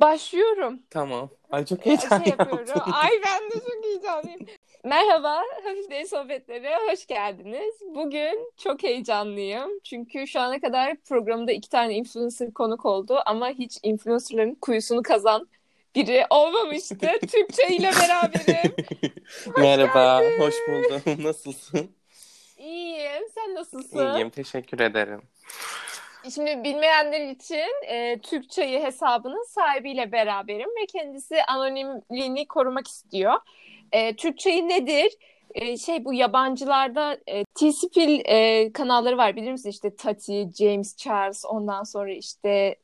Başlıyorum. Tamam. Ay çok Şey heyecan yapıyorum. yaptım. Ay ben de çok heyecanlıyım. Merhaba, Hafif Deli Sohbetlere hoş geldiniz. Bugün çok heyecanlıyım. Çünkü şu ana kadar programda iki tane influencer konuk oldu ama hiç influencerların kuyusunu kazan biri olmamıştı. Türkçe ile beraberim. Merhaba, hoş buldum. Nasılsın? İyiyim, sen nasılsın? İyiyim, teşekkür ederim. Şimdi bilmeyenler için e, Türkçeyi hesabının sahibiyle beraberim ve kendisi anonimliğini korumak istiyor. E, Türkçeyi nedir? E, şey bu yabancılarda e, T-Spil e, kanalları var bilir misin? İşte Tati, James Charles ondan sonra işte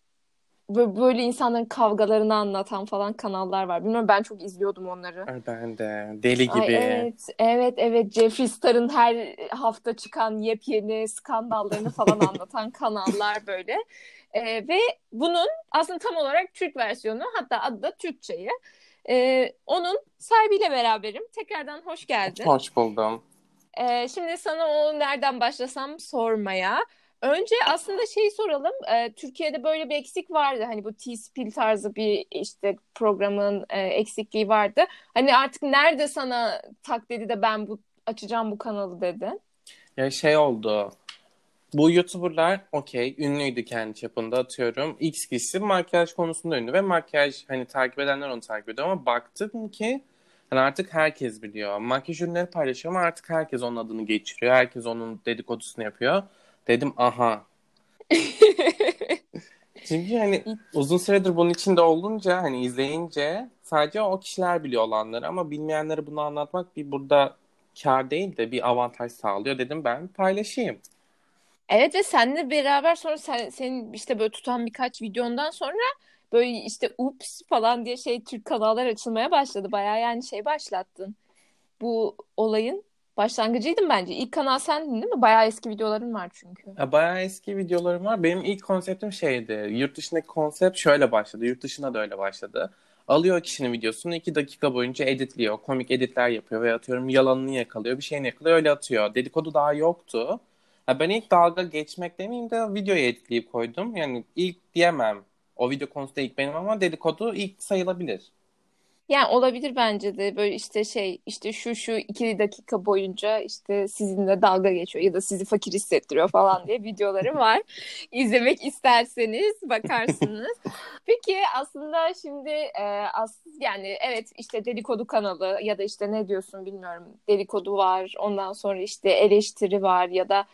böyle insanların kavgalarını anlatan falan kanallar var. Bilmiyorum ben çok izliyordum onları. Ay, ben de deli Ay, gibi. evet, evet, evet. Jeffree Star'ın her hafta çıkan yepyeni skandallarını falan anlatan kanallar böyle. Ee, ve bunun aslında tam olarak Türk versiyonu, hatta adı da Türkçeyi. Ee, onun sahibiyle beraberim. Tekrardan hoş geldin. Hoş buldum. Ee, şimdi sana o nereden başlasam sormaya. Önce aslında şeyi soralım. Ee, Türkiye'de böyle bir eksik vardı. Hani bu T-Spill tarzı bir işte programın e, eksikliği vardı. Hani artık nerede sana tak dedi de ben bu açacağım bu kanalı dedi. Ya şey oldu. Bu YouTuber'lar okey ünlüydü kendi çapında atıyorum. X kişisi makyaj konusunda ünlü ve makyaj hani takip edenler onu takip ediyor ama baktım ki hani artık herkes biliyor. Makyaj ürünleri paylaşıyor ama artık herkes onun adını geçiriyor. Herkes onun dedikodusunu yapıyor. Dedim aha. Çünkü hani uzun süredir bunun içinde olunca hani izleyince sadece o kişiler biliyor olanları ama bilmeyenlere bunu anlatmak bir burada kar değil de bir avantaj sağlıyor. Dedim ben paylaşayım. Evet ve seninle beraber sonra sen, senin işte böyle tutan birkaç videondan sonra böyle işte ups falan diye şey Türk kanallar açılmaya başladı. Bayağı yani şey başlattın. Bu olayın başlangıcıydın bence. İlk kanal sendin değil mi? Bayağı eski videoların var çünkü. Ya bayağı eski videolarım var. Benim ilk konseptim şeydi. Yurt dışındaki konsept şöyle başladı. Yurt dışında da öyle başladı. Alıyor kişinin videosunu iki dakika boyunca editliyor. Komik editler yapıyor ve atıyorum yalanını yakalıyor. Bir şeyini yakalıyor öyle atıyor. Dedikodu daha yoktu. Ya ben ilk dalga geçmek demeyeyim de videoyu editleyip koydum. Yani ilk diyemem. O video konusunda ilk benim ama dedikodu ilk sayılabilir. Yani olabilir bence de böyle işte şey işte şu şu iki dakika boyunca işte sizinle dalga geçiyor ya da sizi fakir hissettiriyor falan diye videolarım var. İzlemek isterseniz bakarsınız. Peki aslında şimdi e, as yani evet işte dedikodu kanalı ya da işte ne diyorsun bilmiyorum dedikodu var ondan sonra işte eleştiri var ya da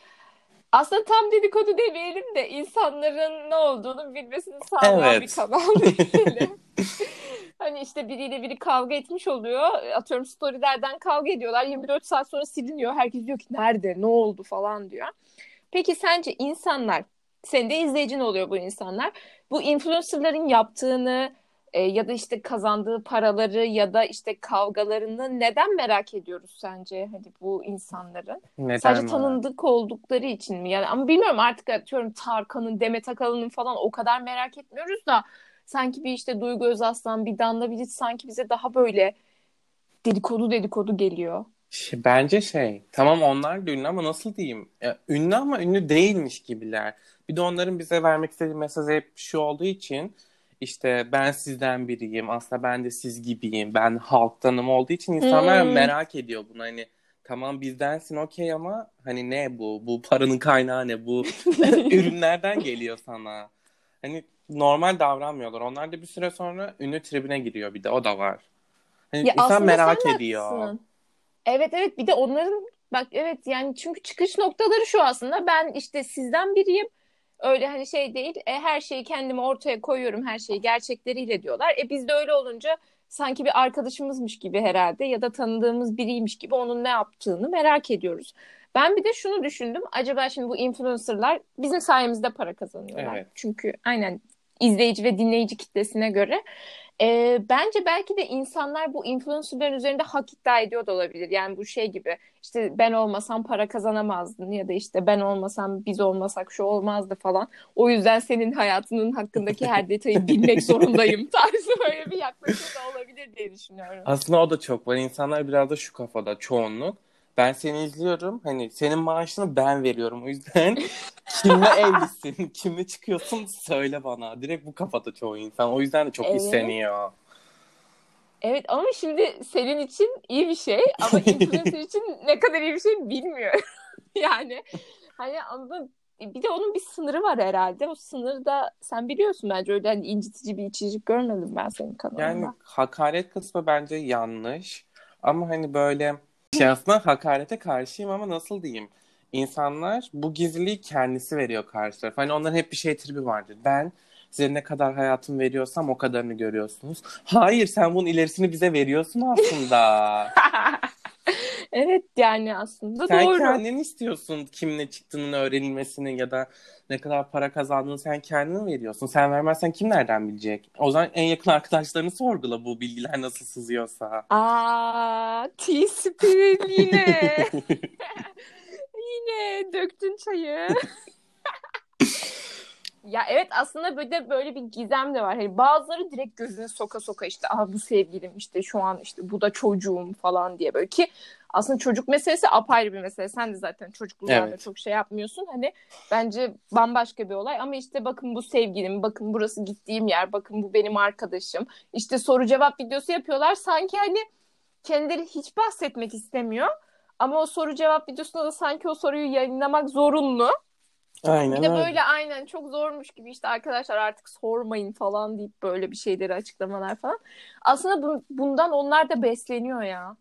aslında tam dedikodu demeyelim de insanların ne olduğunu bilmesini sağlayan Evet. bir kanal diyelim. Hani işte biriyle biri kavga etmiş oluyor. Atıyorum storylerden kavga ediyorlar. 24 saat sonra siliniyor. Herkes diyor ki nerede, ne oldu falan diyor. Peki sence insanlar, senin de izleyicin oluyor bu insanlar. Bu influencerların yaptığını e, ya da işte kazandığı paraları ya da işte kavgalarını neden merak ediyoruz sence hani bu insanların? Neden Sadece var? tanındık oldukları için mi? Yani ama bilmiyorum artık atıyorum Tarkan'ın, Demet Akalın'ın falan o kadar merak etmiyoruz da sanki bir işte Duygu Özaslan, bir Danla Bilic sanki bize daha böyle dedikodu dedikodu geliyor. Bence şey tamam onlar da ünlü ama nasıl diyeyim Ya, ünlü ama ünlü değilmiş gibiler. Bir de onların bize vermek istediği mesaj hep şu olduğu için işte ben sizden biriyim aslında ben de siz gibiyim ben halktanım olduğu için insanlar Hmm. merak ediyor bunu hani tamam bizdensin okey ama hani ne bu bu paranın kaynağı ne bu ürünlerden geliyor sana hani normal davranmıyorlar onlar da bir süre sonra ünlü tribine giriyor bir de o da var hani Ya insan merak ediyor. haklısın. Evet evet bir de onların bak evet yani çünkü çıkış noktaları şu aslında ben işte sizden biriyim. Öyle hani şey değil e, her şeyi kendime ortaya koyuyorum her şeyi gerçekleriyle diyorlar. E biz de öyle olunca sanki bir arkadaşımızmış gibi herhalde ya da tanıdığımız biriymiş gibi onun ne yaptığını merak ediyoruz. Ben bir de şunu düşündüm. Acaba şimdi bu influencerlar bizim sayemizde para kazanıyorlar. Evet. Çünkü aynen izleyici ve dinleyici kitlesine göre. Ee, bence belki de insanlar bu influencerların üzerinde hak iddia ediyor da olabilir. Yani bu şey gibi işte ben olmasam para kazanamazdın ya da işte ben olmasam biz olmasak şu olmazdı falan. O yüzden senin hayatının hakkındaki her detayı bilmek zorundayım tarzı böyle bir yaklaşım da olabilir diye düşünüyorum. Aslında o da çok var. İnsanlar biraz da şu kafada çoğunluk. Ben seni izliyorum. Hani senin maaşını ben veriyorum. O yüzden kimle evlisin, kimle çıkıyorsun söyle bana. Direkt bu kafada çoğu insan. O yüzden de çok Evet. isteniyor. Evet ama şimdi senin için iyi bir şey ama influencer için ne kadar iyi bir şey bilmiyorum. yani hani ama bir de onun bir sınırı var herhalde. O sınırı da sen biliyorsun bence öyle hani incitici bir içerik görmedim ben senin kanalında. Yani hakaret kısmı bence yanlış. Ama hani böyle şey aslında hakarete karşıyım ama nasıl diyeyim? İnsanlar bu gizliliği kendisi veriyor karşı taraf. Hani onların hep bir şey tribi vardır. Ben size ne kadar hayatım veriyorsam o kadarını görüyorsunuz. Hayır sen bunun ilerisini bize veriyorsun aslında. Evet yani aslında Sen doğru. kendin istiyorsun kimle çıktığının öğrenilmesini ya da ne kadar para kazandığını sen kendin veriyorsun. Sen vermezsen kim nereden bilecek? O zaman en yakın arkadaşlarını sorgula bu bilgiler nasıl sızıyorsa. Aa, T-Spirit yine. yine döktün çayı. Ya evet aslında böyle böyle bir gizem de var. Hani bazıları direkt gözüne soka soka işte ah bu sevgilim işte şu an işte bu da çocuğum falan diye böyle ki aslında çocuk meselesi apayrı bir mesele. Sen de zaten çocukluğunda Evet. çok şey yapmıyorsun. Hani bence bambaşka bir olay ama işte bakın bu sevgilim, bakın burası gittiğim yer, bakın bu benim arkadaşım. İşte soru cevap videosu yapıyorlar. Sanki hani kendileri hiç bahsetmek istemiyor. Ama o soru cevap videosunda da sanki o soruyu yayınlamak zorunlu. Aynen Bir de öyle. böyle aynen çok zormuş gibi işte arkadaşlar artık sormayın falan deyip böyle bir şeyleri açıklamalar falan. Aslında bu- bundan onlar da besleniyor ya.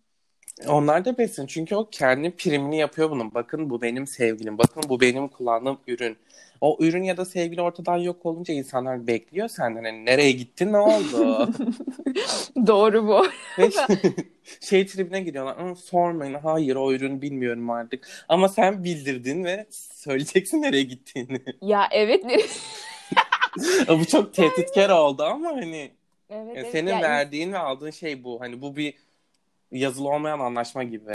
Onlar da besin çünkü o kendi primini yapıyor bunun. Bakın bu benim sevgilim. Bakın bu benim kullandığım ürün. O ürün ya da sevgili ortadan yok olunca insanlar bekliyor senden. Hani nereye gitti ne oldu? Doğru bu. Ve şey tribine giriyorlar. "Hı, sormayın. Hayır o ürün bilmiyorum artık. Ama sen bildirdin ve söyleyeceksin nereye gittiğini. Ya evet. bu çok tehditkar oldu ama hani Evet, e, evet. senin Ya verdiğin ve aldığın şey bu. Hani bu bir yazılı olmayan anlaşma gibi.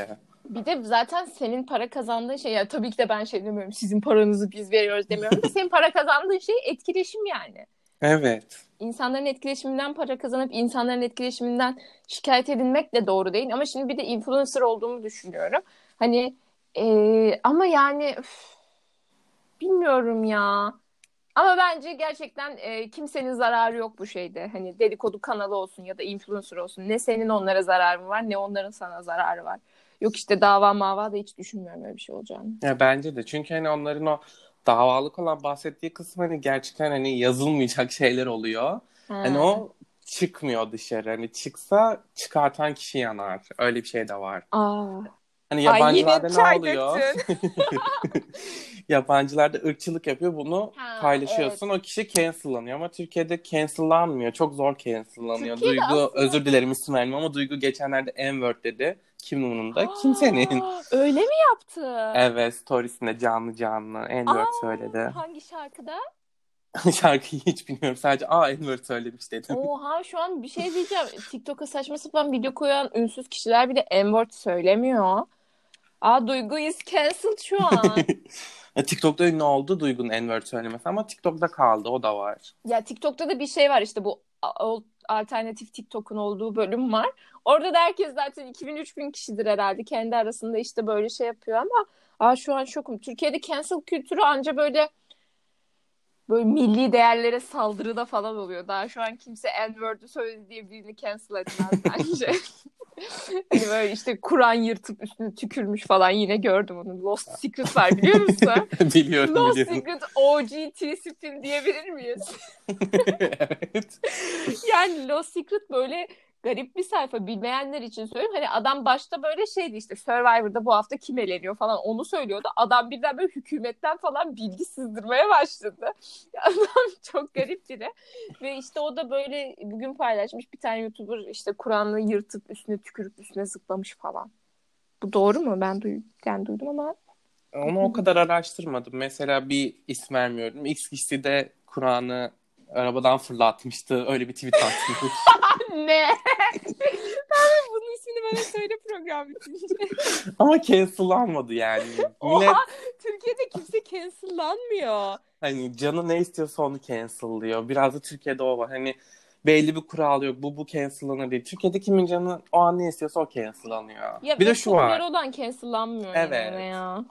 Bir de zaten senin para kazandığın şey ya tabii ki de ben şey demiyorum sizin paranızı biz veriyoruz demiyorum senin para kazandığın şey etkileşim yani. Evet. İnsanların etkileşiminden para kazanıp insanların etkileşiminden şikayet edilmek de doğru değil. Ama şimdi bir de influencer olduğumu düşünüyorum. Hani eee, ama yani üf, bilmiyorum ya. Ama bence gerçekten eee, kimsenin zararı yok bu şeyde. Hani dedikodu kanalı olsun ya da influencer olsun. Ne senin onlara zararın var ne onların sana zararı var. Yok işte dava mava da hiç düşünmüyorum öyle bir şey olacağını. Ya bence de. Çünkü hani onların o davalık olan bahsettiği kısım hani gerçekten hani yazılmayacak şeyler oluyor. Hani o çıkmıyor dışarı. Hani çıksa çıkartan kişi yanar. Öyle bir şey de var. Aa. Hani Ay yabancılarda ne çay oluyor? Yabancılarda ırkçılık yapıyor. Bunu Ha, paylaşıyorsun. O kişi cancellanıyor ama Türkiye'de cancellanmıyor. Çok zor cancellanıyor. Türkiye'de Duygu aslında- özür dilerim isim vermem ama Duygu geçenlerde N-word dedi. Kimin umurunda? Kimsenin. Aa, Öyle mi yaptı? Evet, storiesinde canlı canlı N-word Aa, söyledi. Hangi şarkıda? Şarkıyı hiç bilmiyorum. Sadece aa N-word söylemiş dedim. Oha şu an bir şey diyeceğim. TikTok'a saçma sapan video koyan ünsüz kişiler bile N-word söylemiyor. Aa Duygu is cancelled şu an. TikTok'ta ünlü oldu Duygu'nun N-word söylemesi ama TikTok'ta kaldı. O da var. ya TikTok'ta da bir şey var işte bu a- alternatif TikTok'un olduğu bölüm var. Orada da herkes zaten 2000-3000 kişidir herhalde. Kendi arasında işte böyle şey yapıyor ama aa şu an şokum. Türkiye'de cancel kültürü anca böyle böyle milli değerlere saldırıda falan oluyor. Daha şu an kimse N-word'ü söyledi diye birini cancel etmez bence. hani böyle işte Kur'an yırtıp üstüne tükürmüş falan yine gördüm onu. Lost Secret var biliyor musun? biliyorum Lost biliyorum. Secret OG T-Spin diyebilir miyiz? evet. Yani Lost Secret böyle garip bir sayfa bilmeyenler için söyleyeyim. Hani adam başta böyle şeydi işte Survivor'da bu hafta kim eleniyor falan onu söylüyordu. Adam birden böyle hükümetten falan bilgi sızdırmaya başladı. Adam çok garip biri. Ve işte o da böyle bugün paylaşmış bir tane YouTuber işte Kur'an'ı yırtıp üstüne tükürüp üstüne zıplamış falan. Bu doğru mu? Ben duy yani duydum ama Onu o kadar araştırmadım. Mesela bir isim vermiyorum. X kişisi de Kur'an'ı arabadan fırlatmıştı. Öyle bir tweet atmış. ne? Abi bunun ismini bana söyle program bitince. Ama cancellanmadı yani. Millet Oha Türkiye'de kimse cancellanmıyor. hani canı ne istiyorsa onu cancellıyor. Biraz da Türkiye'de o var. Hani belli bir kural yok. Bu bu cancel'lanır değil. Türkiye'de kimin canı o an ne istiyorsa o cancel'lanıyor. Ya bir de şu var. olan cancellanmıyor Evet. yani ya.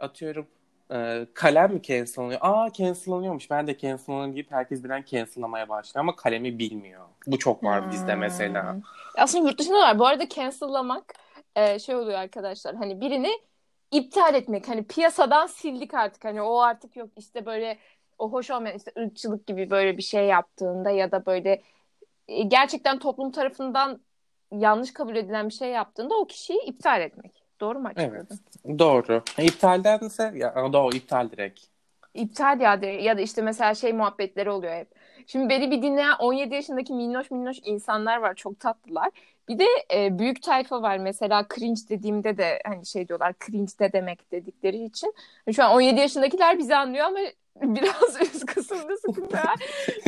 Atıyorum e, kalem mi cancel'lanıyor? Aa cancel'lanıyormuş. Ben de cancel'lanırım deyip herkes bilen cancel'lamaya başlıyor. Ama kalemi bilmiyor. Bu çok var bizde Hmm. mesela. Aslında yurt dışında var. Bu arada cancel'lamak e, şey oluyor arkadaşlar. Hani birini iptal etmek. Hani piyasadan sildik artık. Hani o artık yok. İşte böyle o hoş olmayan işte ırkçılık gibi böyle bir şey yaptığında ya da böyle gerçekten toplum tarafından yanlış kabul edilen bir şey yaptığında o kişiyi iptal etmek. Doğru mu açıkladım? Evet. Doğru. İptaldense ya doğru iptal direkt. İptal ya, de, ya da işte mesela şey muhabbetleri oluyor hep. Şimdi beni bir dinleyen 17 yaşındaki minnoş minnoş insanlar var. Çok tatlılar. Bir de e, büyük tayfa var. Mesela cringe dediğimde de hani şey diyorlar cringe de demek dedikleri için. Şu an 17 yaşındakiler bizi anlıyor ama biraz üst kısımda sıkıntı var.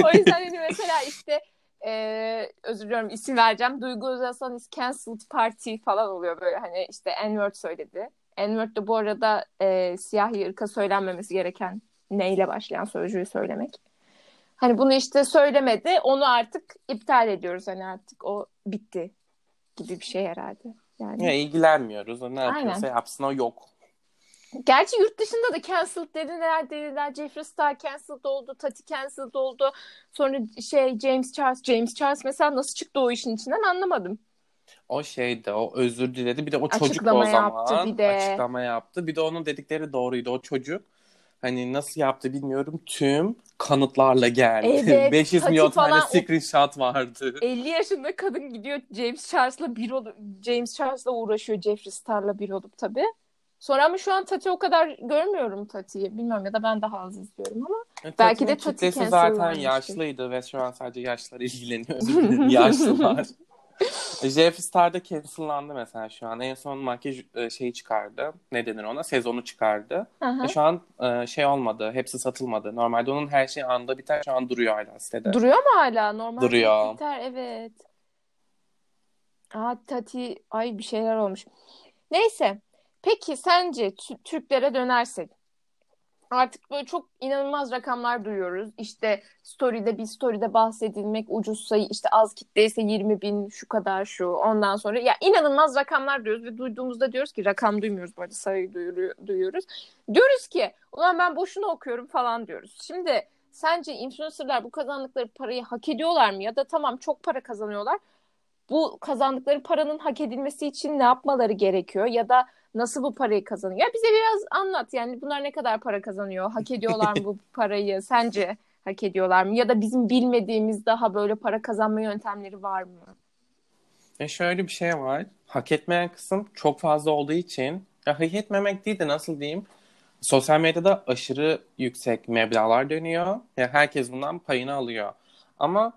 o yüzden hani mesela işte e, özür diliyorum isim vereceğim. Duygu Özaslan is cancelled party falan oluyor böyle hani işte N-word söyledi. N-word de bu arada e, siyahi ırka söylenmemesi gereken neyle başlayan sözcüğü söylemek. Hani bunu işte söylemedi. Onu artık iptal ediyoruz. Hani artık o bitti gibi bir şey herhalde. Yani. Ya ilgilenmiyoruz. O ne Aynen. yapıyorsa yapsın o yok. Gerçi yurt dışında da cancelled dediler dediler. Jeffree Star cancelled oldu. Tati cancelled oldu. Sonra şey James Charles. James Charles mesela nasıl çıktı o işin içinden anlamadım. O şeydi, o özür diledi. Bir de o çocuk Açıklama o zaman yaptı bir de. açıklama yaptı. Bir de onun dedikleri doğruydu. O çocuk hani nasıl yaptı bilmiyorum. Tüm kanıtlarla geldi. Evet, 500 Tati milyon tane falan o- screenshot vardı. 50 yaşında kadın gidiyor James Charles'la bir olup James Charles'la uğraşıyor Jeffree Star'la bir olup tabii. Sonra ama şu an Tati o kadar görmüyorum Tati'yi. Bilmiyorum ya da ben daha az izliyorum ama. Belki de Tati kitlesi zaten yaşlıydı ve şu an sadece yaşlılar ilgileniyor. Yaşlılar. Jeffree Star da cancellandı mesela şu an. En son makyaj e, şeyi çıkardı. Ne denir ona? Sezonu çıkardı. Aha. Ve şu an e, şey olmadı. Hepsi satılmadı. Normalde onun her şeyi anda biter. Şu an duruyor hala sitede. Duruyor mu hala? Normal Duruyor. biter evet. Aa Tati ay bir şeyler olmuş. Neyse. Peki sence Tü- Türklere dönersek artık böyle çok inanılmaz rakamlar duyuyoruz. İşte story'de bir story'de bahsedilmek ucuz sayı işte az kitleyse 20 bin şu kadar şu ondan sonra ya inanılmaz rakamlar duyuyoruz ve duyduğumuzda diyoruz ki rakam duymuyoruz arada sayı duyuyoruz. Diyoruz ki ulan ben boşuna okuyorum falan diyoruz. Şimdi sence influencerlar bu kazandıkları parayı hak ediyorlar mı? Ya da tamam çok para kazanıyorlar. Bu kazandıkları paranın hak edilmesi için ne yapmaları gerekiyor? Ya da nasıl bu parayı kazanıyor? Ya bize biraz anlat. Yani bunlar ne kadar para kazanıyor? Hak ediyorlar mı bu parayı? Sence hak ediyorlar mı? Ya da bizim bilmediğimiz daha böyle para kazanma yöntemleri var mı? Ve şöyle bir şey var. Hak etmeyen kısım çok fazla olduğu için ya hak etmemek değil de nasıl diyeyim sosyal medyada aşırı yüksek meblağlar dönüyor. Ya herkes bundan payını alıyor. Ama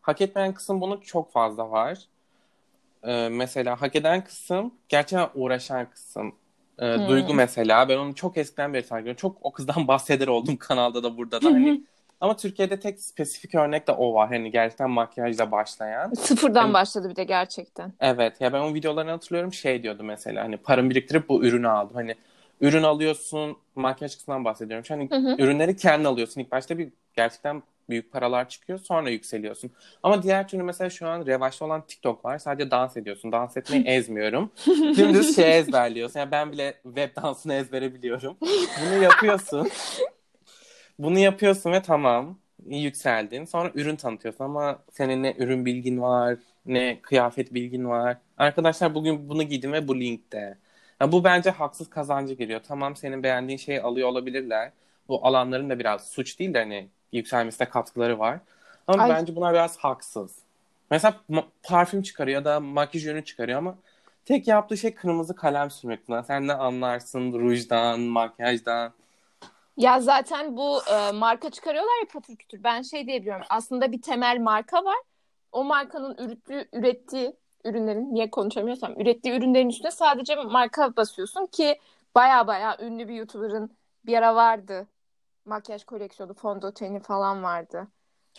hak etmeyen kısım bunun çok fazla var. Ee, mesela hak eden kısım gerçekten uğraşan kısım. Ee, Hmm. Duygu mesela ben onu çok eskiden beri takip ediyorum. Çok o kızdan bahseder oldum kanalda da burada da hani. Ama Türkiye'de tek spesifik örnek de o var. Hani gerçekten makyajla başlayan. Sıfırdan Hani- başladı bir de gerçekten. Evet ya ben o videolarını hatırlıyorum şey diyordu mesela hani paramı biriktirip bu ürünü aldım. Hani ürün alıyorsun makyaj kısmından bahsediyorum. Şu Hani Hı hı. ürünleri kendin alıyorsun. İlk başta bir gerçekten büyük paralar çıkıyor sonra yükseliyorsun. Ama diğer türlü mesela şu an revaçta olan TikTok var. Sadece dans ediyorsun. Dans etmeyi ezmiyorum. Dümdüz şey ezberliyorsun. Yani ben bile web dansını ezbere biliyorum. Bunu yapıyorsun. Bunu yapıyorsun ve tamam yükseldin. Sonra ürün tanıtıyorsun ama senin ne ürün bilgin var, ne kıyafet bilgin var. Arkadaşlar bugün bunu giydim ve bu linkte. Ya bu bence haksız kazancı giriyor. Tamam senin beğendiğin şeyi alıyor olabilirler. Bu alanların da biraz suç değil de hani yükselmesine katkıları var. Ama Ay. bence bunlar biraz haksız. Mesela parfüm çıkarıyor ya da makyaj ürünü çıkarıyor ama tek yaptığı şey kırmızı kalem sürmek buna. Sen ne anlarsın rujdan, makyajdan. Ya zaten bu e, marka çıkarıyorlar ya patır kütür. Ben şey diyebiliyorum. Aslında bir temel marka var. O markanın ürettiği, ürettiği ürünlerin niye konuşamıyorsam ürettiği ürünlerin üstüne sadece marka basıyorsun ki baya baya ünlü bir YouTuber'ın bir ara vardı. Makyaj koleksiyonu, fondöteni falan vardı.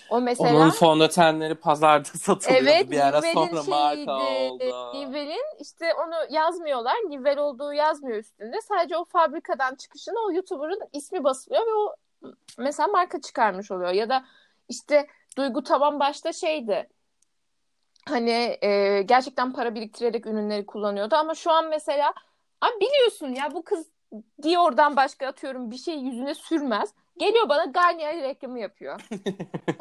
O mesela Onun fondötenleri pazarda satılıyordu Evet, bir ara Nivel'in sonra marka şeyiydi. oldu. Nivel'in işte onu yazmıyorlar. Nivel olduğu yazmıyor üstünde. Sadece o fabrikadan çıkışını o YouTuber'ın ismi basılıyor ve o mesela marka çıkarmış oluyor. Ya da işte Duygu Taban başta şeydi. Hani e, gerçekten para biriktirerek ürünleri kullanıyordu ama şu an mesela abi biliyorsun ya bu kız Dior'dan başka atıyorum bir şey yüzüne sürmez. Geliyor bana Garnier reklamı yapıyor.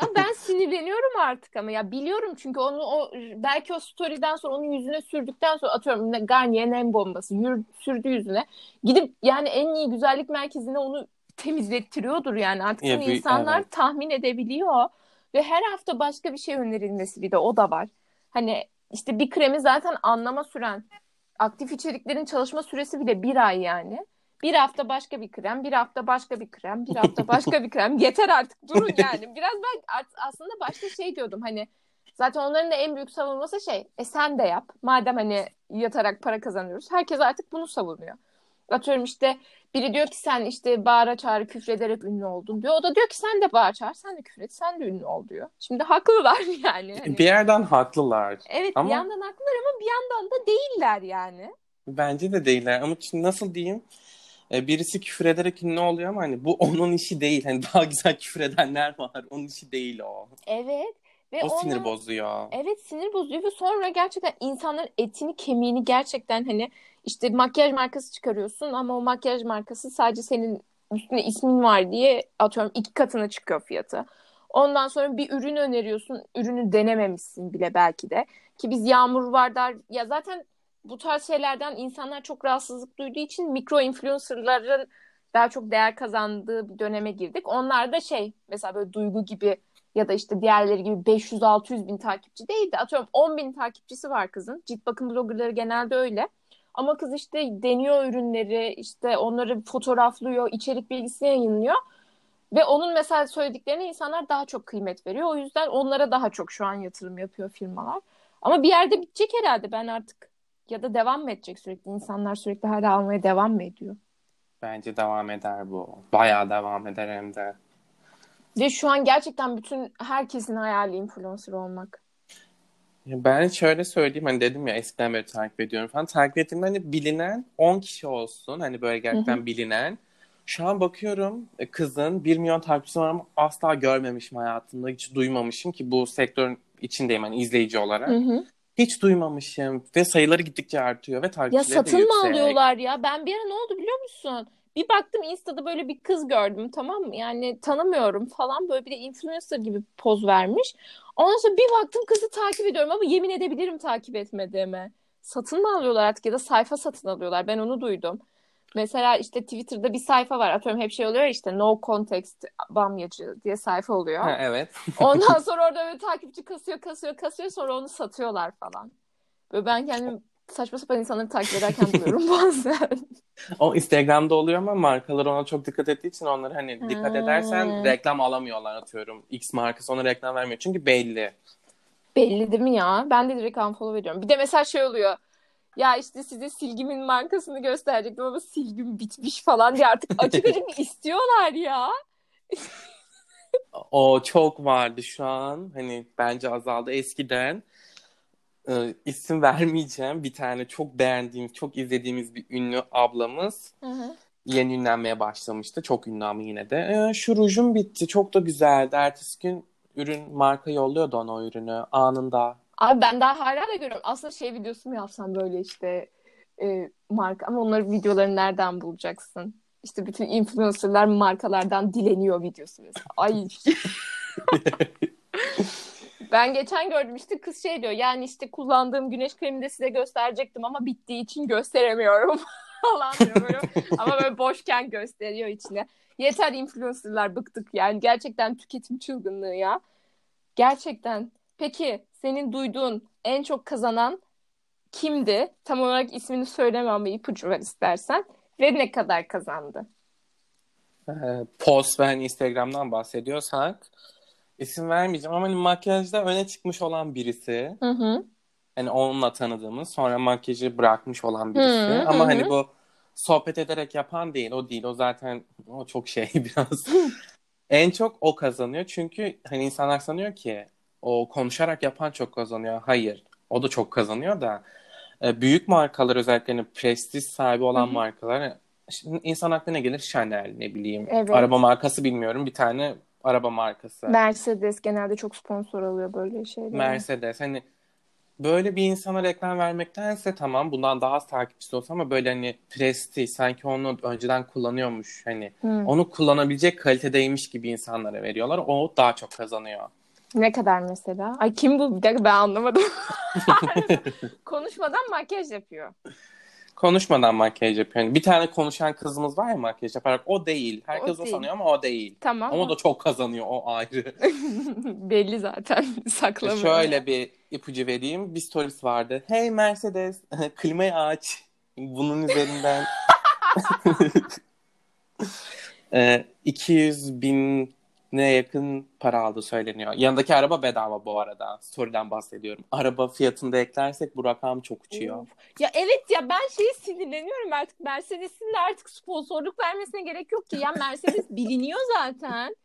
ya ben sinirleniyorum artık ama ya biliyorum çünkü onu o belki o story'den sonra onun yüzüne sürdükten sonra atıyorum Garnier'in en bombası yürü, sürdü yüzüne. Gidip yani en iyi güzellik merkezine onu temizlettiriyordur yani artık Ya, bir- insanlar evet. tahmin edebiliyor ve her hafta başka bir şey önerilmesi bir de o da var. Hani işte bir kremi zaten anlama süren aktif içeriklerin çalışma süresi bile bir ay yani. Bir hafta başka bir krem, bir hafta başka bir krem, bir hafta başka bir krem. Yeter artık durun yani. Biraz ben aslında başta şey diyordum hani zaten onların da en büyük savunması şey e sen de yap. Madem hani yatarak para kazanıyoruz. Herkes artık bunu savunuyor. Atıyorum işte biri diyor ki sen işte bağıra çağrı küfrederek ünlü oldun diyor. O da diyor ki sen de bağır çağır, sen de küfret, sen de ünlü ol diyor. Şimdi haklılar yani. Hani, Bir yerden haklılar. evet ama- bir yandan haklılar ama bir yandan da değiller yani. Bence de değiller ama nasıl diyeyim? E, Birisi küfür ederek ünlü oluyor ama hani bu onun işi değil. Hani daha güzel küfür edenler var. Onun işi değil o. Evet. Ve O sinir onu- bozuyor. Evet sinir bozuyor ve sonra gerçekten insanların etini kemiğini gerçekten hani işte makyaj markası çıkarıyorsun ama o makyaj markası sadece senin üstüne ismin var diye atıyorum iki katına çıkıyor fiyatı. Ondan sonra bir ürün öneriyorsun. Ürünü denememişsin bile belki de. Ki biz yağmur var der. Ya zaten bu tarz şeylerden insanlar çok rahatsızlık duyduğu için mikro influencerların daha çok değer kazandığı bir döneme girdik. Onlar da şey mesela böyle duygu gibi ya da işte diğerleri gibi 500-600 bin takipçi değil de atıyorum 10 bin takipçisi var kızın. Cilt bakım bloggerları genelde öyle. Ama kız işte deniyor ürünleri, işte onları fotoğraflıyor, içerik bilgisini yayınlıyor. Ve onun mesela söylediklerine insanlar daha çok kıymet veriyor. O yüzden onlara daha çok şu an yatırım yapıyor firmalar. Ama bir yerde bitecek herhalde ben artık ya da devam mı edecek sürekli? İnsanlar sürekli hala almaya devam mı ediyor? Bence devam eder bu. Bayağı devam eder hem de. Ve şu an gerçekten bütün herkesin hayali influencer olmak. Ben şöyle söyleyeyim hani dedim ya eskiden beri takip ediyorum falan. Takip ettiğimde hani bilinen 10 kişi olsun. Hani böyle gerçekten bilinen. Şu an bakıyorum e, kızın 1 milyon takipçisi var ama asla görmemişim hayatımda. Hiç duymamışım ki bu sektörün içindeyim hani izleyici olarak. Hı hı. Hiç duymamışım ve sayıları gittikçe artıyor ve Ya takipçileri de satın mı yüksek. alıyorlar ya? Ben bir ara ne oldu biliyor musun? Bir baktım Insta'da böyle bir kız gördüm tamam mı? Yani tanımıyorum falan böyle bir de influencer gibi poz vermiş. Ondan sonra bir baktım kızı takip ediyorum ama yemin edebilirim takip etmediğime. Satın mı alıyorlar artık ya da sayfa satın alıyorlar. Ben onu duydum. Mesela işte Twitter'da bir sayfa var. Atıyorum hep şey oluyor işte no context bamyacı diye sayfa oluyor. Ha, evet. Ondan sonra orada böyle takipçi kasıyor kasıyor kasıyor sonra onu satıyorlar falan. Böyle ben kendimi saçma sapan insanları takip ederken buluyorum bazen. O Instagram'da oluyor ama markalar ona çok dikkat ettiği için onları hani dikkat edersen reklam alamıyorlar atıyorum. X markası ona reklam vermiyor çünkü belli. Belli değil mi ya? Ben de direkt unfollow ediyorum. Bir de mesela şey oluyor. Ya işte size silgimin markasını gösterecektim ama silgim bitmiş falan diye artık açık açık istiyorlar ya. O çok vardı şu an. Hani bence azaldı eskiden. e, isim vermeyeceğim. Bir tane çok beğendiğim, çok izlediğimiz bir ünlü ablamız yeni ünlenmeye başlamıştı. Çok ünlü ama yine de. E, şu rujum bitti. Çok da güzeldi. Ertesi gün ürün marka yolluyordu ona o ürünü anında. Abi ben daha hala da görüyorum. Aslında şey videosu mu yapsam böyle işte e, marka ama onların videolarını nereden bulacaksın? İşte bütün influencerlar markalardan dileniyor videosu mesela. Ay. Ben geçen gördüm işte kız şey diyor yani işte kullandığım güneş kremini de size gösterecektim ama bittiği için gösteremiyorum falan diyor böyle. ama böyle boşken gösteriyor içine. Yeter influencerlar bıktık yani gerçekten tüketim çılgınlığı ya. Gerçekten. Peki senin duyduğun en çok kazanan kimdi? Tam olarak ismini söyleme ama ipucu ver istersen. Ve ne kadar kazandı? E, post ve hani Instagram'dan bahsediyorsak isim vermeyeceğim ama hani makyajda öne çıkmış olan birisi. Hı hı. Hani onunla tanıdığımız sonra makyajı bırakmış olan birisi. Hı, Ama hı, hani bu sohbet ederek yapan değil. O değil. O zaten o çok şey biraz. en çok o kazanıyor. Çünkü hani insanlar sanıyor ki o konuşarak yapan çok kazanıyor. Hayır. O da çok kazanıyor da e, büyük markalar özellikle hani prestij sahibi olan Hı hı. markalar insan aklına gelir Chanel ne bileyim. Evet. Araba markası bilmiyorum. Bir tane araba markası. Mercedes genelde çok sponsor alıyor böyle şeyler. Mercedes hani böyle bir insana reklam vermektense tamam bundan daha az takipçisi olsa ama böyle hani prestij sanki onu önceden kullanıyormuş hani Hmm. onu kullanabilecek kalitedeymiş gibi insanlara veriyorlar. O daha çok kazanıyor. Ne kadar mesela? Ay kim bu? Bir dakika ben anlamadım. Konuşmadan makyaj yapıyor. Konuşmadan makyaj yapıyor. Yani bir tane konuşan kızımız var ya makyaj yaparak o değil. Herkes O o, değil. sanıyor ama o değil. Tamam. Ama o da çok kazanıyor o ayrı. Belli zaten. Saklamıyor. Şöyle bir ipucu vereyim. Bir stories vardı. Hey Mercedes klimayı aç. Bunun üzerinden e, 200 bin ne yakın para aldı söyleniyor. Yanındaki araba bedava bu arada. Story'den bahsediyorum. Araba fiyatını da eklersek bu rakam çok uçuyor. Ya evet ya ben şeyi sinirleniyorum artık. Mercedes'in de artık sponsorluk vermesine gerek yok ki. Ya Mercedes biliniyor zaten.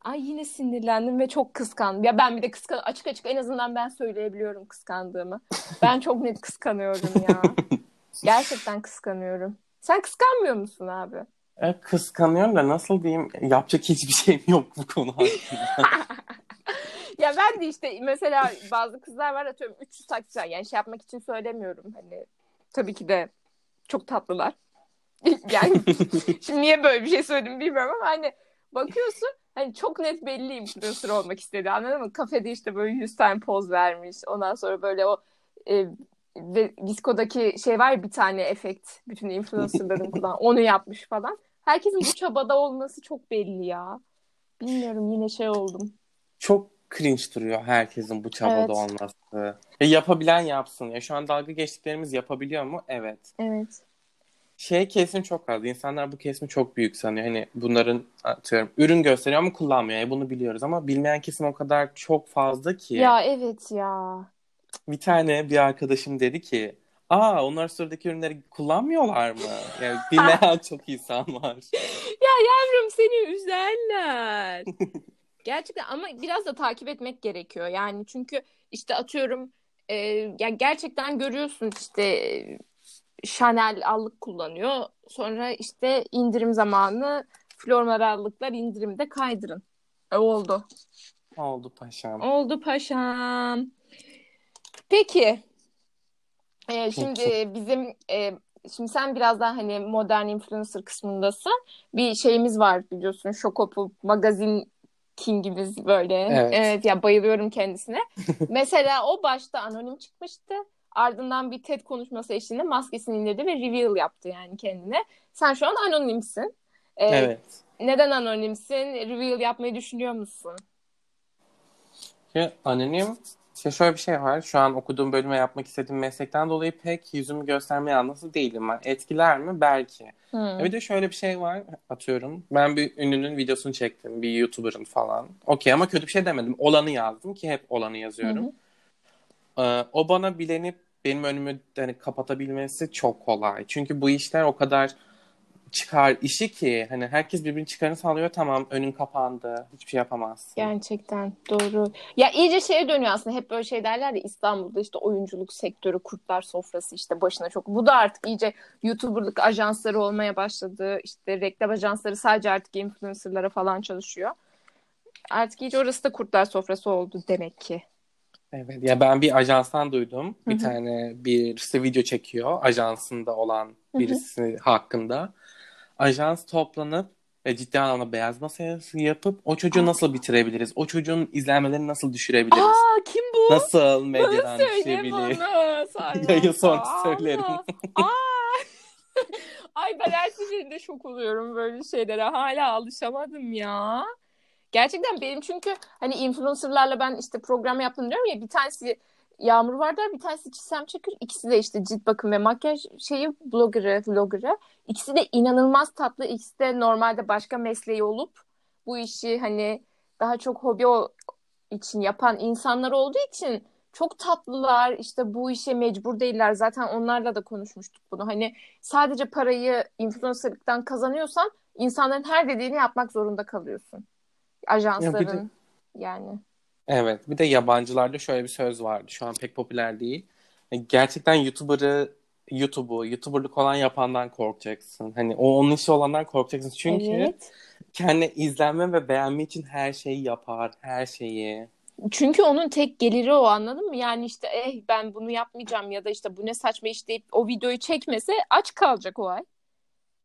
Ay yine sinirlendim ve çok kıskandım. Ya ben bir de kıskan açık açık en azından ben söyleyebiliyorum kıskandığımı. Ben çok net kıskanıyorum ya. Gerçekten kıskanıyorum. Sen kıskanmıyor musun abi? E, kıskanıyorum da nasıl diyeyim yapacak hiçbir şeyim yok bu konu. Ya ben de işte mesela bazı kızlar var atıyorum 300 takipçi var. Yani şey yapmak için söylemiyorum. Hani tabii ki de çok tatlılar. Yani şimdi niye böyle bir şey söyledim bilmiyorum ama hani bakıyorsun hani çok net belli influencer olmak istedi anladın mı? Kafede işte böyle 100 tane poz vermiş. Ondan sonra böyle o e, ve Disco'daki şey var ya bir tane efekt bütün influencerların kullanan onu yapmış falan. Herkesin bu çabada olması çok belli ya. Bilmiyorum yine şey oldum. çok cringe duruyor herkesin bu çabada Evet. olması. E, yapabilen yapsın. Ya şu an dalga geçtiklerimiz yapabiliyor mu? Evet. Evet. Şey kesim çok az. İnsanlar bu kesimi çok büyük sanıyor. Hani bunların atıyorum ürün gösteriyor ama kullanmıyor. E, bunu biliyoruz ama bilmeyen kesim o kadar çok fazla ki. Ya evet ya. Bir tane bir arkadaşım dedi ki Aa onlar sıradaki ürünleri kullanmıyorlar mı? Yani bilmeyen çok insan var. Ya yavrum seni üzerler. Gerçekten ama biraz da takip etmek gerekiyor. Yani çünkü işte atıyorum e, ya gerçekten görüyorsun işte e, Chanel allık kullanıyor. Sonra işte indirim zamanı floral allıklar indirimde kaydırın. E, oldu. Oldu paşam. Oldu paşam. Peki. Ee, şimdi bizim e, şimdi sen biraz daha hani modern influencer kısmındasın. Bir şeyimiz var biliyorsun. Şokopop magazin kingimiz böyle. Evet. ya bayılıyorum kendisine. Mesela o başta anonim çıkmıştı. Ardından bir TED konuşması eşliğinde maskesini indirdi ve reveal yaptı yani kendine. Sen şu an anonimsin. Ee, Evet. Neden anonimsin? Reveal yapmayı düşünüyor musun? Ya, anonim işte şöyle bir şey var. Şu an okuduğum bölüme yapmak istediğim meslekten dolayı pek yüzümü göstermeye anlasız değilim ben. Etkiler mi? Belki. Hmm. Bir de şöyle bir şey var. Atıyorum. Ben bir ünlünün videosunu çektim. Bir YouTuber'ın falan. Okey ama kötü bir şey demedim. Olanı yazdım ki hep olanı yazıyorum. Ee, o bana bilenip benim önümü hani kapatabilmesi çok kolay. Çünkü bu işler o kadar çıkar işi ki hani herkes birbirinin çıkarını sağlıyor. Tamam önün kapandı. Hiçbir şey yapamazsın. Gerçekten doğru. Ya iyice şeye dönüyor aslında. Hep böyle şey derler ya İstanbul'da işte oyunculuk sektörü, kurtlar sofrası işte başına çok. Bu da artık iyice YouTuber'lık ajansları olmaya başladı. İşte reklam ajansları sadece artık influencer'lara falan çalışıyor. Artık iyice orası da kurtlar sofrası oldu demek ki. Evet ya ben bir ajanstan duydum. Bir Hı hı. tane birisi video çekiyor ajansında olan birisi hakkında. Ajans toplanıp ve ciddi anlamda beyaz masaya yapıp o çocuğu nasıl bitirebiliriz? O çocuğun izlenmelerini nasıl düşürebiliriz? Aa kim bu? Nasıl medyadan. Sayma. Yayın sonra Aa. söylerim. Aa. Ay ben her seferinde şok oluyorum böyle şeylere. Hala alışamadım ya. Gerçekten benim çünkü hani influencerlarla ben işte program yaptım diyorum ya bir tanesi Yağmur Vardar bir tanesi Çisem Çakır ikisi de işte cilt bakım ve makyaj şeyi bloggerı vloggerı. İkisi de inanılmaz tatlı ikisi de normalde başka mesleği olup bu işi hani daha çok hobi için yapan insanlar olduğu için çok tatlılar işte bu işe mecbur değiller. Zaten onlarla da konuşmuştuk bunu. Hani sadece parayı influencerlıktan kazanıyorsan insanların her dediğini yapmak zorunda kalıyorsun. Ajansların yani. Evet, bir de yabancılarda şöyle bir söz vardı. Şu an pek popüler değil. E, Gerçekten YouTuber'ı, YouTube'u, YouTuber'lık olan yapandan korkacaksın. Hani o onun işi olandan korkacaksın. Çünkü Evet. kendi izlenme ve beğenme için her şeyi yapar. Her şeyi. Çünkü onun tek geliri o anladın mı? Yani işte eh ben bunu yapmayacağım ya da işte bu ne saçma iş deyip o videoyu çekmese aç kalacak o ay.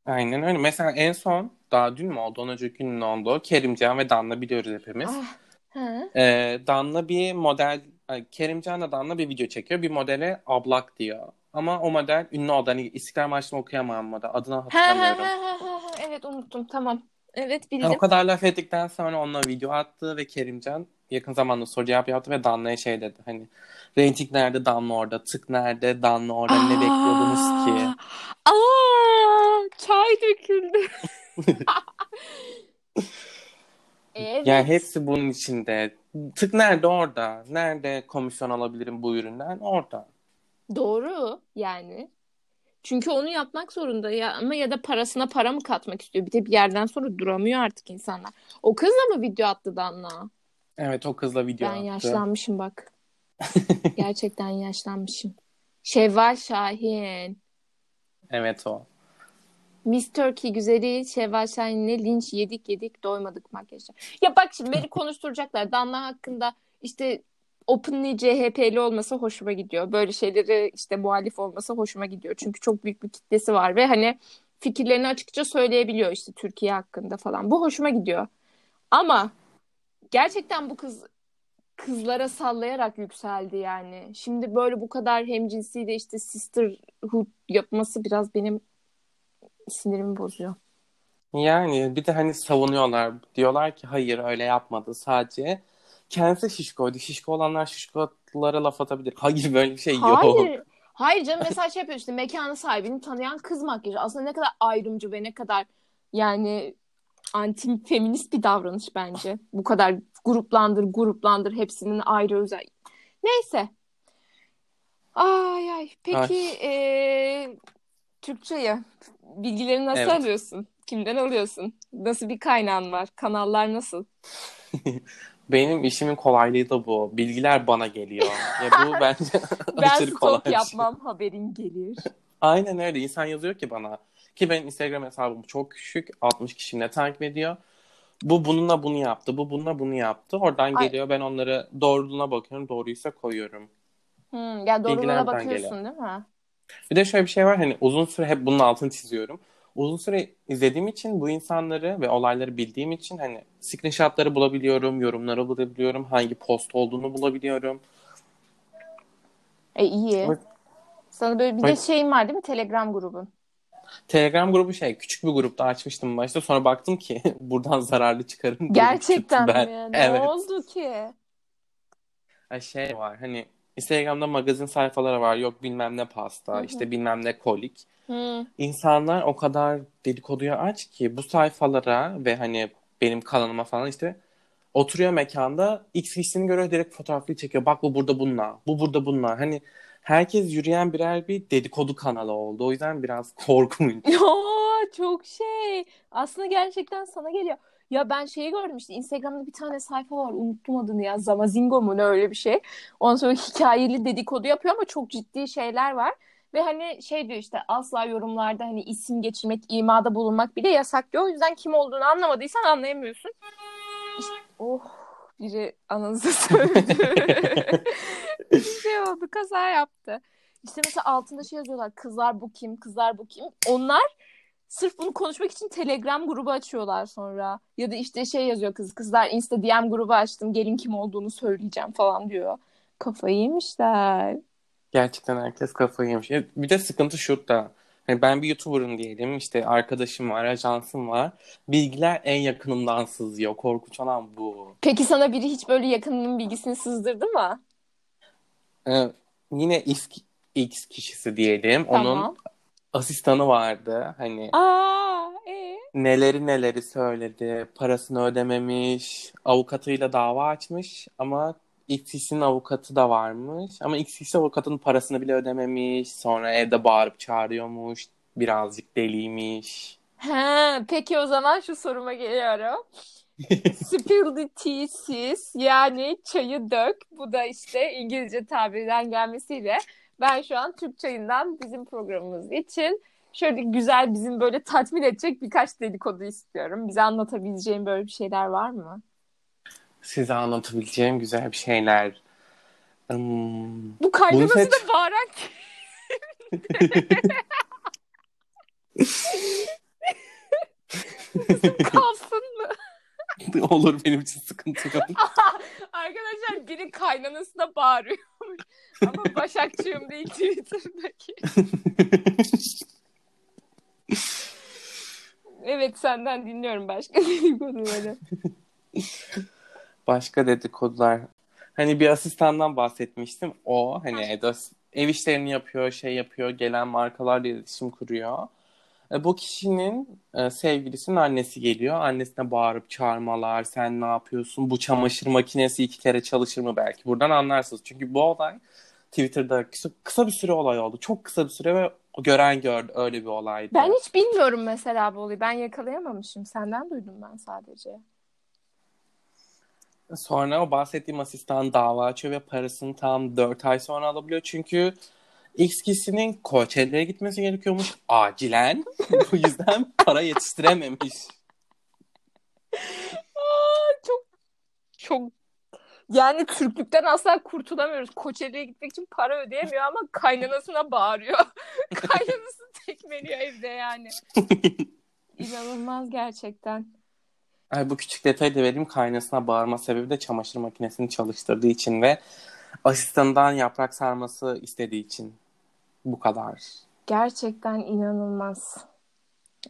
Aynen öyle. Mesela en son daha dün mü oldu? Ondan önceki gün oldu? Kerimcan ve Danla biliyoruz hepimiz. Ah, hı. Ee, Danla bir model ay, Kerimcan'la Danla bir video çekiyor. Bir modele ablak diyor. Ama o model ünlü oldu. Hani İstiklal Marşı'nı okuyamam model. Adını Ha, ha, hatırlamıyorum. ha, ha, ha, ha. Evet unuttum tamam. Evet Ha, bildim. o kadar laf ettikten sonra onunla video attı ve Kerimcan yakın zamanda soru cevap yaptı ve Danla'ya şey dedi. Hani reyting nerede Danla orada, tık nerede Danla orada ne bekliyordunuz ki? Aa, aa, çay döküldü. Evet. Yani hepsi bunun içinde. Tık nerede orada? Nerede komisyon alabilirim bu üründen? Orada. Doğru yani. Çünkü onu yapmak zorunda ya ama ya da parasına para mı katmak istiyor? Bir de bir yerden sonra duramıyor artık insanlar. O kızla mı video attı Danla? Evet o kızla video Ben attı. yaşlanmışım bak. Gerçekten yaşlanmışım. Şevval Şahin. Evet o. Miss Turkey güzeli Şevval Şahin'le linç yedik yedik doymadık makyajla. Ya bak şimdi beni konuşturacaklar. Danla hakkında işte openly CHP'li olması hoşuma gidiyor. Böyle şeyleri işte muhalif olması hoşuma gidiyor. Çünkü çok büyük bir kitlesi var ve hani fikirlerini açıkça söyleyebiliyor işte Türkiye hakkında falan. Bu hoşuma gidiyor. Ama gerçekten bu kız kızlara sallayarak yükseldi yani. Şimdi böyle bu kadar hemcinsiyle işte sisterhood yapması biraz benim sinirimi bozuyor. Yani bir de hani savunuyorlar. Diyorlar ki hayır öyle yapmadı. Sadece kendisi şişkoydu. Şişko olanlar şişkolara laf atabilir. Hayır böyle bir şey yok. Hayır. Hayır canım mesela şey yapıyor işte mekanın sahibini tanıyan kız makyajı. Aslında ne kadar ayrımcı ve ne kadar yani anti feminist bir davranış bence. Bu kadar gruplandır gruplandır hepsinin ayrı özel. Neyse. Ay ay. Peki eee Türkçe'yi bilgileri nasıl Evet. alıyorsun? Kimden alıyorsun? Nasıl bir kaynağın var? Kanallar nasıl? Benim işimin kolaylığı da bu. Bilgiler bana geliyor. Ya bu bence Ben aşırı kolay bir şey. yapmam haberin gelir. Aynen öyle. İnsan yazıyor ki bana. Ki benim Instagram hesabım çok küçük. 60 kişi ne takip ediyor. Bu bununla bunu yaptı. Bu bununla bunu yaptı. Oradan Ay. geliyor. Ben onları doğruluğuna bakıyorum. Doğruysa koyuyorum. Hmm, ya doğruluğuna bakıyorsun değil mi? Bir de şöyle bir şey var. Hani uzun süre hep bunun altını çiziyorum. Uzun süre izlediğim için bu insanları ve olayları bildiğim için hani screenshotları bulabiliyorum, yorumları bulabiliyorum, hangi post olduğunu bulabiliyorum. E iyi. Evet. Sana böyle bir de Evet. şeyin var değil mi? Telegram grubun. Telegram grubu şey küçük bir grupta açmıştım başta. Sonra baktım ki buradan zararlı çıkarım. Gerçekten çıktı ben. mi? Ne Evet. oldu ki? Şey var hani Instagram'da magazin sayfaları var. Yok bilmem ne pasta, Hı hı. işte bilmem ne kolik. Hmm. İnsanlar o kadar dedikoduya aç ki bu sayfalara ve hani benim kanalıma falan işte oturuyor mekanda X kişisini görüyor direkt fotoğrafını çekiyor. Bak bu burada bununla, bu burada bununla. Hani herkes yürüyen birer bir dedikodu kanalı oldu. O yüzden biraz korkunç. Ya çok şey. Aslında gerçekten sana geliyor. Ya ben şeyi gördüm işte Instagram'da bir tane sayfa var unuttum adını ya Zamazingo mu ne öyle bir şey. Ondan sonra hikayeli dedikodu yapıyor ama çok ciddi şeyler var. Ve hani şey diyor işte asla yorumlarda hani isim geçirmek, imada bulunmak bile yasak diyor. O yüzden kim olduğunu anlamadıysan anlayamıyorsun. İşte, oh biri ananızı sövdü. bir şey oldu kaza yaptı. İşte mesela altında şey yazıyorlar kızlar bu kim, kızlar bu kim. Onlar Sırf bunu konuşmak için Telegram grubu açıyorlar sonra. Ya da işte şey yazıyor kız. Kızlar Insta DM grubu açtım. Gelin kim olduğunu söyleyeceğim falan diyor. Kafayı yemişler. Gerçekten herkes kafayı yemiş. Ya Bir de sıkıntı şurada. Hani ben bir YouTuber'ım diyelim. işte arkadaşım var, ajansım var. Bilgiler en yakınımdan sızıyor. Korkunç olan bu. Peki sana biri hiç böyle yakınının bilgisini sızdırdı mı? Ee, yine X, X kişisi diyelim. Onun Tamam. Asistanı vardı. Hani Aa, e? neleri neleri söyledi. Parasını ödememiş. Avukatıyla dava açmış ama XX'in avukatı da varmış. Ama XX avukatın parasını bile ödememiş. Sonra evde bağırıp çağırıyormuş. Birazcık deliymiş. Ha, peki o zaman şu soruma geliyorum. Spill the tea sis yani çayı dök. Bu da işte İngilizce tabirden gelmesiyle ben şu an Türk çayından bizim programımız için şöyle güzel bizim böyle tatmin edecek birkaç dedikodu istiyorum. Bize anlatabileceğin böyle bir şeyler var mı? Size anlatabileceğim güzel bir şeyler. Hmm, Bu Bunu seç- da bağıran kalsın mı? olur benim için sıkıntı yok. Arkadaşlar biri kaynanasına bağırıyormuş. Ama Başakçığım değil Twitter'daki. Evet senden dinliyorum başka dedikoduları. Başka dedikodular. Hani bir asistandan bahsetmiştim. O hani ev işlerini yapıyor, şey yapıyor, gelen markalarla iletişim kuruyor. E, bu kişinin e, sevgilisinin annesi geliyor. Annesine bağırıp çağırmalar, sen ne yapıyorsun? Bu çamaşır makinesi iki kere çalışır mı belki? Buradan anlarsınız. Çünkü bu olay Twitter'da kısa, kısa bir süre olay oldu. Çok kısa bir süre ve gören gördü öyle bir olaydı. Ben hiç bilmiyorum mesela bu olayı. Ben yakalayamamışım. Senden duydum ben sadece. Sonra o bahsettiğim asistan dava açıyor ve parasını tam 4 ay sonra alabiliyor. Çünkü X kişinin Coachella'ya gitmesi gerekiyormuş acilen. o yüzden para yetiştirememiş. Aa, çok çok yani Türklükten asla kurtulamıyoruz. Koçeli'ye gitmek için para ödeyemiyor ama kaynanasına bağırıyor. Kaynanası tekmeliyor evde yani. İnanılmaz gerçekten. Ay, bu küçük detayı da vereyim. Kaynasına bağırma sebebi de çamaşır makinesini çalıştırdığı için ve asistanından yaprak sarması istediği için. Bu kadar. Gerçekten inanılmaz.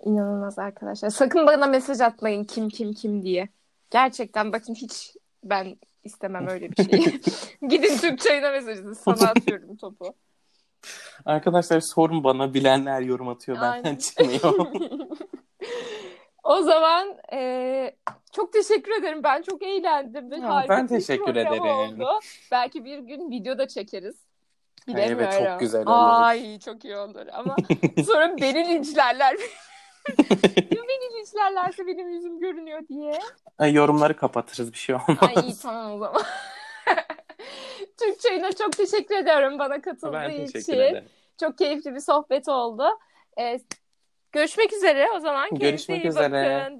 İnanılmaz arkadaşlar. Sakın bana mesaj atmayın kim kim kim diye. Gerçekten bakın hiç ben istemem öyle bir şeyi. Gidin Türk çayına mesaj atın. Sana atıyorum topu. Arkadaşlar sorun bana. Bilenler yorum atıyor. Benden Aynen. çıkmıyor. O zaman e, çok teşekkür ederim. Ben çok eğlendim. harika ben teşekkür ederim. Oldu. Belki bir gün video da çekeriz. Bilemiyorum. evet, çok güzel olur. Ay çok iyi olur ama sonra beni linçlerler. ya beni linçlerlerse benim yüzüm görünüyor diye. Ay, yorumları kapatırız bir şey olmaz. Ay iyi tamam o zaman. Türk Çayı'na çok teşekkür ediyorum bana katıldığı Ben için. ederim. Çok keyifli bir sohbet oldu. Ee, görüşmek üzere o zaman. Görüşmek üzere. bakın.